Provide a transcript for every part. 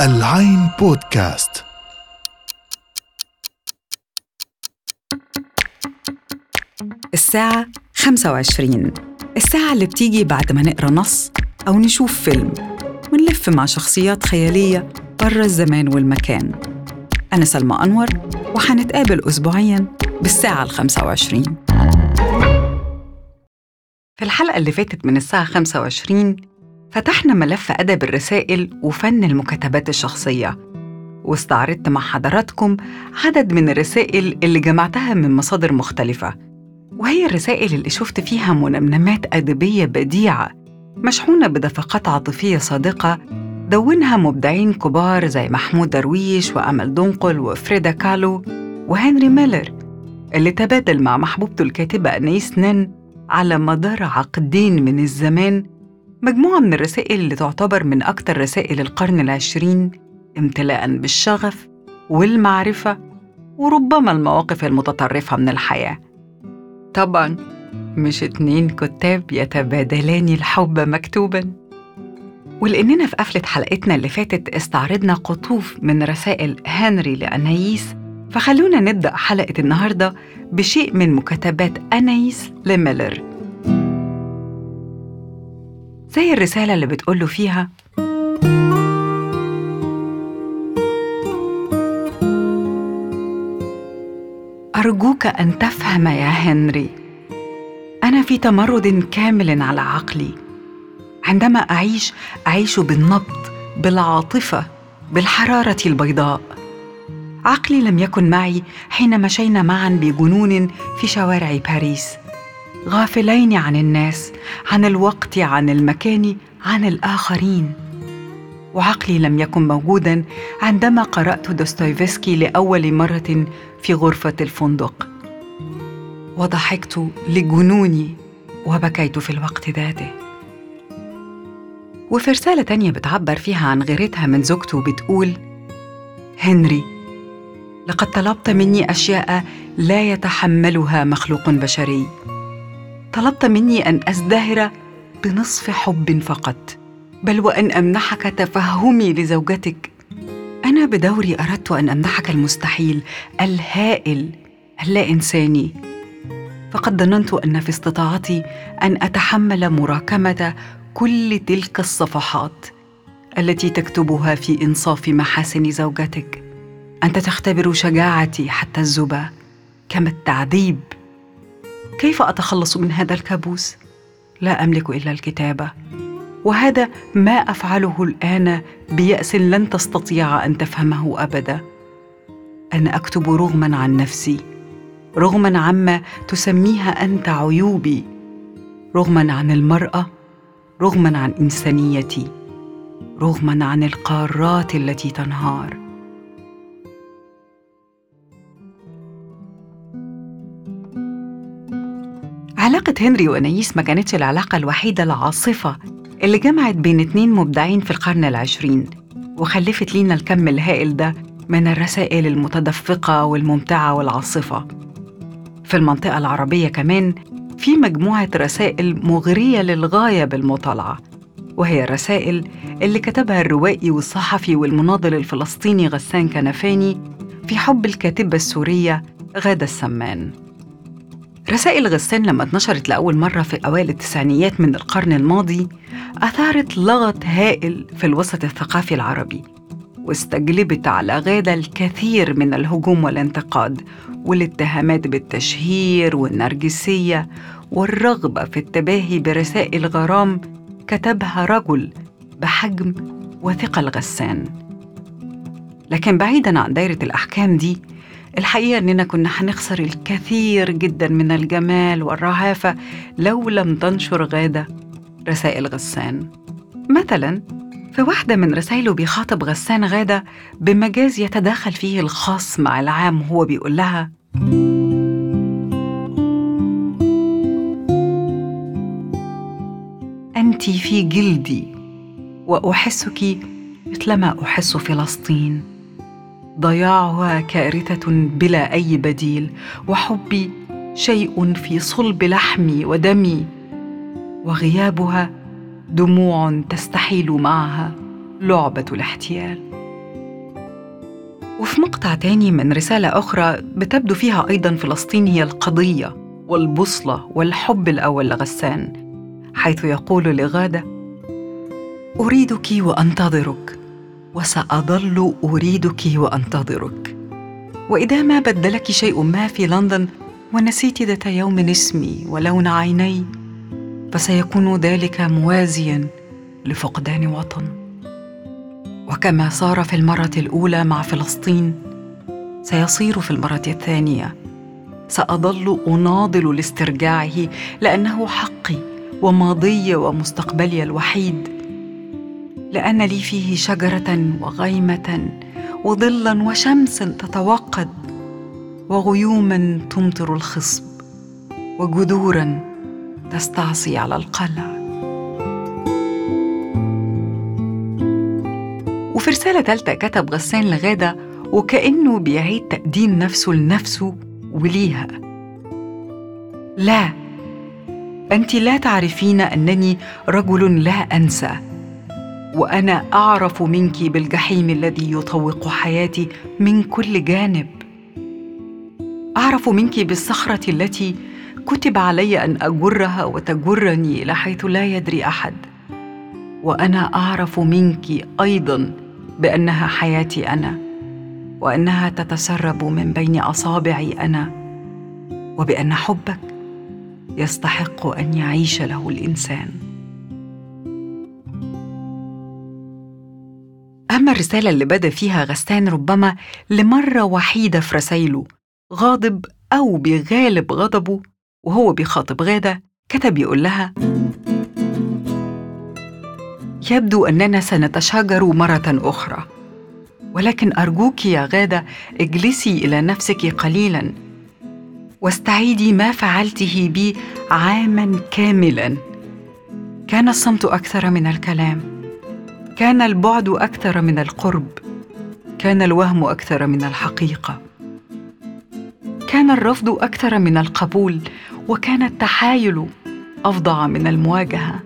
العين بودكاست. الساعة 25 الساعة اللي بتيجي بعد ما نقرأ نص أو نشوف فيلم. ونلف مع شخصيات خيالية برا الزمان والمكان. أنا سلمى أنور وحنتقابل أسبوعياً بالساعة ال 25 في الحلقة اللي فاتت من الساعة 25 فتحنا ملف أدب الرسائل وفن المكاتبات الشخصية واستعرضت مع حضراتكم عدد من الرسائل اللي جمعتها من مصادر مختلفة وهي الرسائل اللي شفت فيها منمنمات أدبية بديعة مشحونة بدفقات عاطفية صادقة دونها مبدعين كبار زي محمود درويش وأمل دنقل وفريدا كالو وهنري ميلر اللي تبادل مع محبوبته الكاتبة أنيس نين على مدار عقدين من الزمان مجموعة من الرسائل اللي تعتبر من أكثر رسائل القرن العشرين امتلاء بالشغف والمعرفة وربما المواقف المتطرفة من الحياة. طبعا مش اتنين كتاب يتبادلان الحب مكتوبا. ولأننا في قفلة حلقتنا اللي فاتت استعرضنا قطوف من رسائل هنري لأنايس فخلونا نبدأ حلقة النهاردة بشيء من مكاتبات أنايس لميلر. زي الرسالة اللي بتقوله فيها. أرجوك أن تفهم يا هنري. أنا في تمرد كامل على عقلي. عندما أعيش أعيش بالنبض بالعاطفة بالحرارة البيضاء. عقلي لم يكن معي حين مشينا معا بجنون في شوارع باريس. غافلين عن الناس عن الوقت عن المكان عن الآخرين. وعقلي لم يكن موجودا عندما قرأت دوستويفسكي لأول مرة في غرفة الفندق. وضحكت لجنوني وبكيت في الوقت ذاته. وفي رسالة تانية بتعبر فيها عن غيرتها من زوجته بتقول هنري لقد طلبت مني أشياء لا يتحملها مخلوق بشري. طلبت مني أن أزدهر بنصف حب فقط. بل وأن أمنحك تفهمي لزوجتك. أنا بدوري أردت أن أمنحك المستحيل الهائل اللا إنساني فقد ظننت أن في استطاعتي أن أتحمل مراكمة كل تلك الصفحات التي تكتبها في إنصاف محاسن زوجتك. أنت تختبر شجاعتي حتى الزبا كما التعذيب. كيف أتخلص من هذا الكابوس؟ لا أملك إلا الكتابة. وهذا ما أفعله الآن بيأس لن تستطيع أن تفهمه أبدا. أنا أكتب رغما عن نفسي. رغما عما تسميها أنت عيوبي. رغما عن المرأة. رغما عن إنسانيتي. رغما عن القارات التي تنهار. علاقة هنري وأنايس ما كانتش العلاقة الوحيدة العاصفة اللي جمعت بين اتنين مبدعين في القرن العشرين وخلفت لينا الكم الهائل ده من الرسائل المتدفقة والممتعة والعاصفة. في المنطقة العربية كمان في مجموعة رسائل مغرية للغاية بالمطالعة وهي الرسائل اللي كتبها الروائي والصحفي والمناضل الفلسطيني غسان كنفاني في حب الكاتبة السورية غادة السمان. رسائل غسان لما اتنشرت لأول مرة في أوائل التسعينيات من القرن الماضي أثارت لغط هائل في الوسط الثقافي العربي واستجلبت على غادة الكثير من الهجوم والانتقاد والاتهامات بالتشهير والنرجسية والرغبة في التباهي برسائل غرام كتبها رجل بحجم وثقل غسان. لكن بعيدا عن دايرة الأحكام دي الحقيقة إننا كنا هنخسر الكثير جدا من الجمال والرهافة لو لم تنشر غادة رسائل غسان. مثلا في واحدة من رسائله بيخاطب غسان غادة بمجاز يتداخل فيه الخاص مع العام وهو بيقول لها أنت في جلدي وأحسك مثلما أحس فلسطين. ضياعها كارثة بلا أي بديل وحبي شيء في صلب لحمي ودمي وغيابها دموع تستحيل معها لعبة الاحتيال. وفي مقطع تاني من رسالة أخرى بتبدو فيها أيضا فلسطين هي القضية والبوصلة والحب الأول لغسان حيث يقول لغادة أريدك وأنتظرك. وسأظل أريدك وأنتظرك. وإذا ما بدلك شيء ما في لندن ونسيت ذات يوم اسمي ولون عيني فسيكون ذلك موازيا لفقدان وطن. وكما صار في المرة الأولى مع فلسطين سيصير في المرة الثانية. ساظل أناضل لاسترجاعه لأنه حقي وماضي ومستقبلي الوحيد. لأن لي فيه شجرة وغيمة وظلا وشمس تتوقد وغيوما تمطر الخصب وجذورا تستعصي على القلع. وفي رسالة تالتة كتب غسان لغادة وكأنه بيعيد تقديم نفسه لنفسه وليها. لا أنت لا تعرفين أنني رجل لا أنسى. وأنا أعرف منك بالجحيم الذي يطوق حياتي من كل جانب. أعرف منك بالصخرة التي كتب علي أن أجرها وتجرني إلى حيث لا يدري أحد. وأنا أعرف منك أيضا بأنها حياتي أنا وأنها تتسرب من بين أصابعي أنا وبأن حبك يستحق أن يعيش له الإنسان. أما الرسالة اللي بدأ فيها غسان ربما لمرة وحيدة في رسايله غاضب أو بغالب غضبه وهو بيخاطب غادة كتب يقول لها يبدو أننا سنتشاجر مرة أخرى ولكن أرجوك يا غادة اجلسي إلى نفسك قليلا واستعيدي ما فعلته بي عاما كاملا. كان الصمت أكثر من الكلام. كان البعد أكثر من القرب كان الوهم أكثر من الحقيقة. كان الرفض أكثر من القبول وكان التحايل افظع من المواجهة.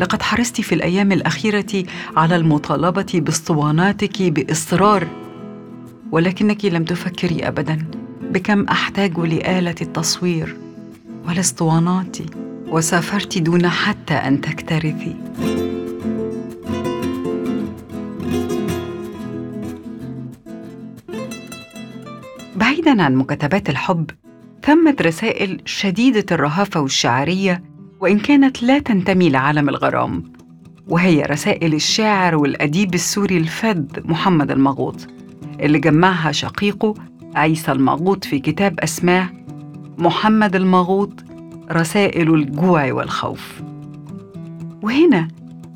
لقد حرصت في الأيام الأخيرة على المطالبة باسطواناتك بإصرار ولكنك لم تفكري ابدا بكم أحتاج لآلة التصوير والاسطوانات وسافرت دون حتى أن تكترثي. بعيدا عن مكتبات الحب ثمت رسائل شديدة الرهافة والشعرية وإن كانت لا تنتمي لعالم الغرام. وهي رسائل الشاعر والأديب السوري الفذ محمد المغوط اللي جمعها شقيقه عيسى المغوط في كتاب أسماه محمد المغوط رسائل الجوع والخوف. وهنا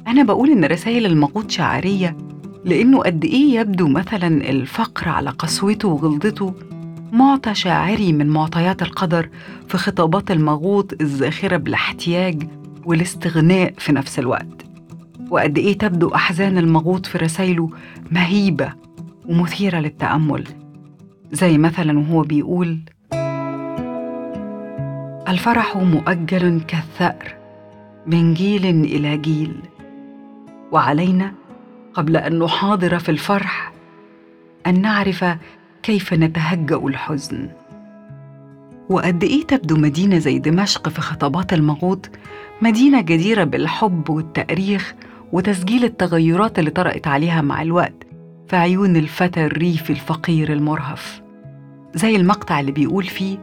أنا بقول إن رسائل المغوط شعرية لأنه قد إيه يبدو مثلا الفقر على قسوته وغلظته معطى شاعري من معطيات القدر في خطابات المغوط الزاخرة بالاحتياج والاستغناء في نفس الوقت. وقد إيه تبدو أحزان المغوط في رسايله مهيبة ومثيرة للتأمل. زي مثلا وهو بيقول الفرح مؤجل كالثأر من جيل إلى جيل وعلينا قبل أن نحاضر في الفرح أن نعرف كيف نتهجأ الحزن؟ وقد إيه تبدو مدينة زي دمشق في خطابات المغوط مدينة جديرة بالحب والتأريخ وتسجيل التغيرات اللي طرأت عليها مع الوقت في عيون الفتى الريفي الفقير المرهف. زي المقطع اللي بيقول فيه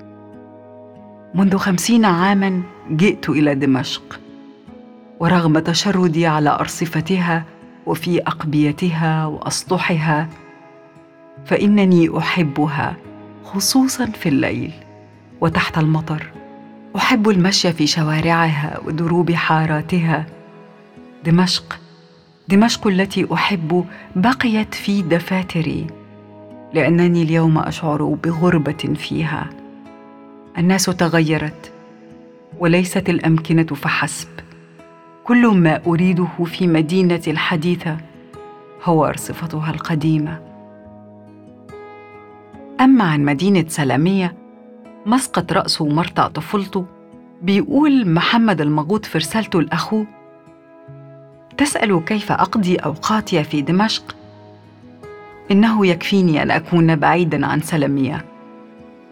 منذ خمسين عاما جئت إلى دمشق ورغم تشردي على أرصفتها وفي أقبيتها وأسطحها فإنني أحبها خصوصا في الليل وتحت المطر. أحب المشي في شوارعها ودروب حاراتها. دمشق دمشق التي أحب بقيت في دفاتري لأنني اليوم أشعر بغربة فيها. الناس تغيرت وليست الأمكنة فحسب. كل ما أريده في مدينتي الحديثة هو أرصفتها القديمة. أما عن مدينة سلامية مسقط رأسه ومرتع طفولته بيقول محمد المغوط في رسالته لأخوه تسأل كيف أقضي أوقاتي في دمشق؟ إنه يكفيني أن أكون بعيدا عن سلمية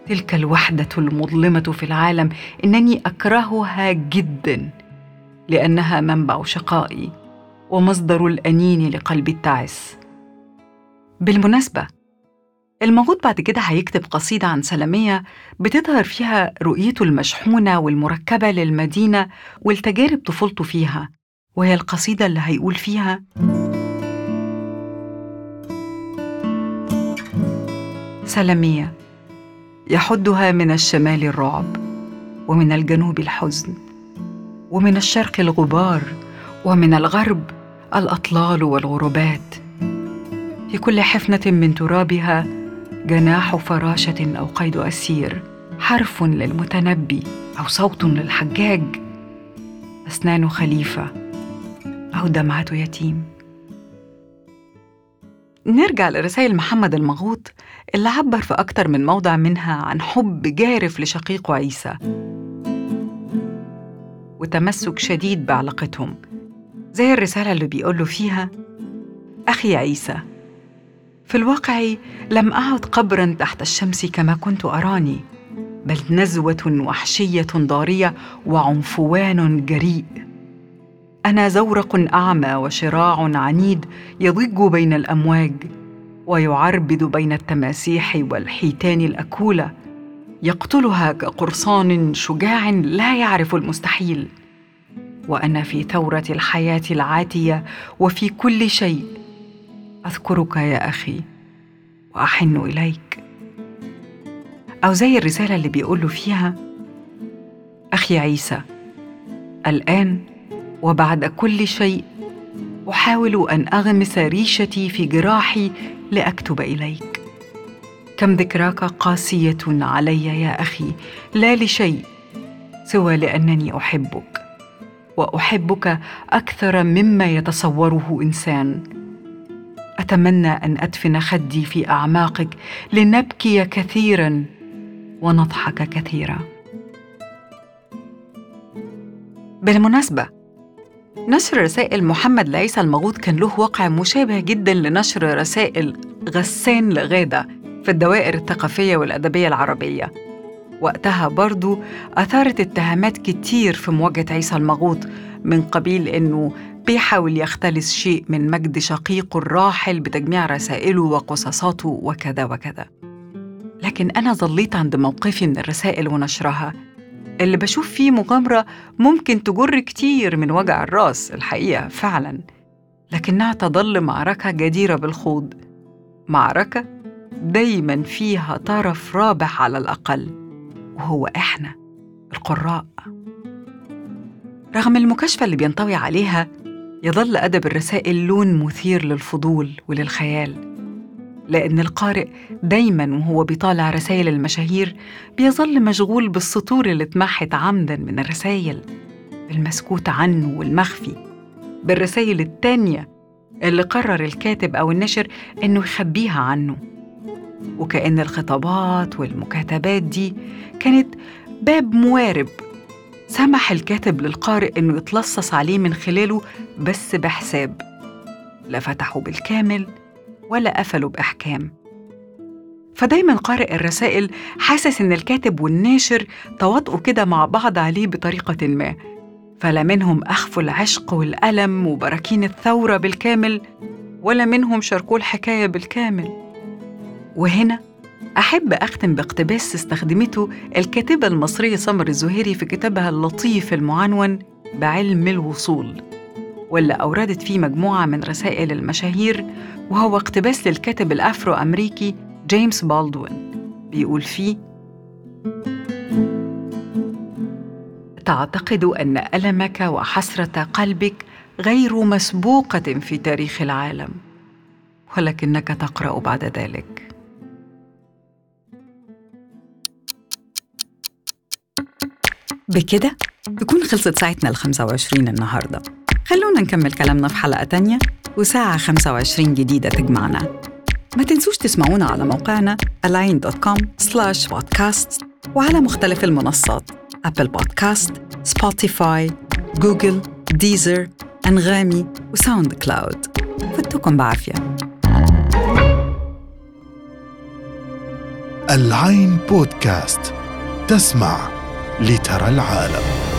تلك الوحدة المظلمة في العالم إنني أكرهها جدا لأنها منبع شقائي ومصدر الأنين لقلبي التعس. بالمناسبة الموجود بعد كده هيكتب قصيدة عن سلمية بتظهر فيها رؤيته المشحونة والمركبة للمدينة والتجارب طفولته فيها وهي القصيدة اللي هيقول فيها سلمية يحدها من الشمال الرعب ومن الجنوب الحزن ومن الشرق الغبار ومن الغرب الأطلال والغربات في كل حفنة من ترابها جناح فراشة أو قيد أسير حرف للمتنبي أو صوت للحجاج. أسنان خليفة أو دمعة يتيم. نرجع لرسائل محمد المغوط اللي عبر في أكتر من موضع منها عن حب جارف لشقيقه عيسى. وتمسك شديد بعلاقتهم زي الرسالة اللي بيقوله فيها أخي عيسى. في الواقع لم أعد قبرا تحت الشمس كما كنت أراني بل نزوة وحشية ضارية وعنفوان جريء. أنا زورق أعمى وشراع عنيد يضج بين الأمواج ويعربد بين التماسيح والحيتان الاكوله يقتلها كقرصان شجاع لا يعرف المستحيل. وأنا في ثورة الحياة العاتية وفي كل شيء أذكرك يا أخي وأحن إليك. أو زي الرسالة اللي بيقوله فيها أخي عيسى الآن وبعد كل شيء أحاول أن أغمس ريشتي في جراحي لأكتب إليك. كم ذكراك قاسية علي يا أخي لا لشيء سوى لأنني أحبك وأحبك أكثر مما يتصوره إنسان. أتمنى أن أدفن خدي في أعماقك لنبكي كثيرا ونضحك كثيرا. بالمناسبة نشر رسائل محمد لعيسى المغوط كان له واقع مشابه جدا لنشر رسائل غسان لغادة في الدوائر الثقافية والأدبية العربية. وقتها برضو أثارت اتهامات كتير في مواجهة عيسى المغوط من قبيل إنه بيحاول يختلس شيء من مجد شقيقه الراحل بتجميع رسائله وقصصاته وكذا وكذا. لكن أنا ظليت عند موقفي من الرسائل ونشرها. اللي بشوف فيه مغامرة ممكن تجر كتير من وجع الراس الحقيقة فعلا. لكنها تظل معركة جديرة بالخوض. معركة دايما فيها طرف رابح على الأقل وهو إحنا القراء. رغم المكاشفة اللي بينطوي عليها يظل أدب الرسائل لون مثير للفضول وللخيال لأن القارئ دايما وهو بيطالع رسائل المشاهير بيظل مشغول بالسطور اللي اتمحت عمدا من الرسائل بالمسكوت عنه والمخفي بالرسائل التانية اللي قرر الكاتب أو النشر إنه يخبيها عنه. وكأن الخطابات والمكاتبات دي كانت باب موارب سمح الكاتب للقارئ إنه يتلصص عليه من خلاله بس بحساب. لا فتحه بالكامل ولا قفلوا بإحكام. فدايما قارئ الرسائل حاسس إن الكاتب والناشر تواطؤوا كده مع بعض عليه بطريقة ما. فلا منهم أخفوا العشق والألم وبراكين الثورة بالكامل ولا منهم شاركوا الحكاية بالكامل. وهنا أحب أختم باقتباس استخدمته الكاتبة المصرية سمر الزهيري في كتابها اللطيف المعنون بعلم الوصول واللي أوردت فيه مجموعة من رسائل المشاهير وهو اقتباس للكاتب الأفرو أمريكي جيمس بالدوين. بيقول فيه تعتقد أن ألمك وحسرة قلبك غير مسبوقة في تاريخ العالم ولكنك تقرأ بعد ذلك. بكده؟ تكون خلصت ساعتنا ال 25 النهارده. خلونا نكمل كلامنا في حلقة تانية وساعة 25 جديدة تجمعنا. ما تنسوش تسمعونا على موقعنا align.com slash podcast وعلى مختلف المنصات أبل بودكاست سبوتيفاي جوجل Deezer أنغامي وساوند كلاود فتكم بعافية. العين بودكاست تسمع لترى العالم.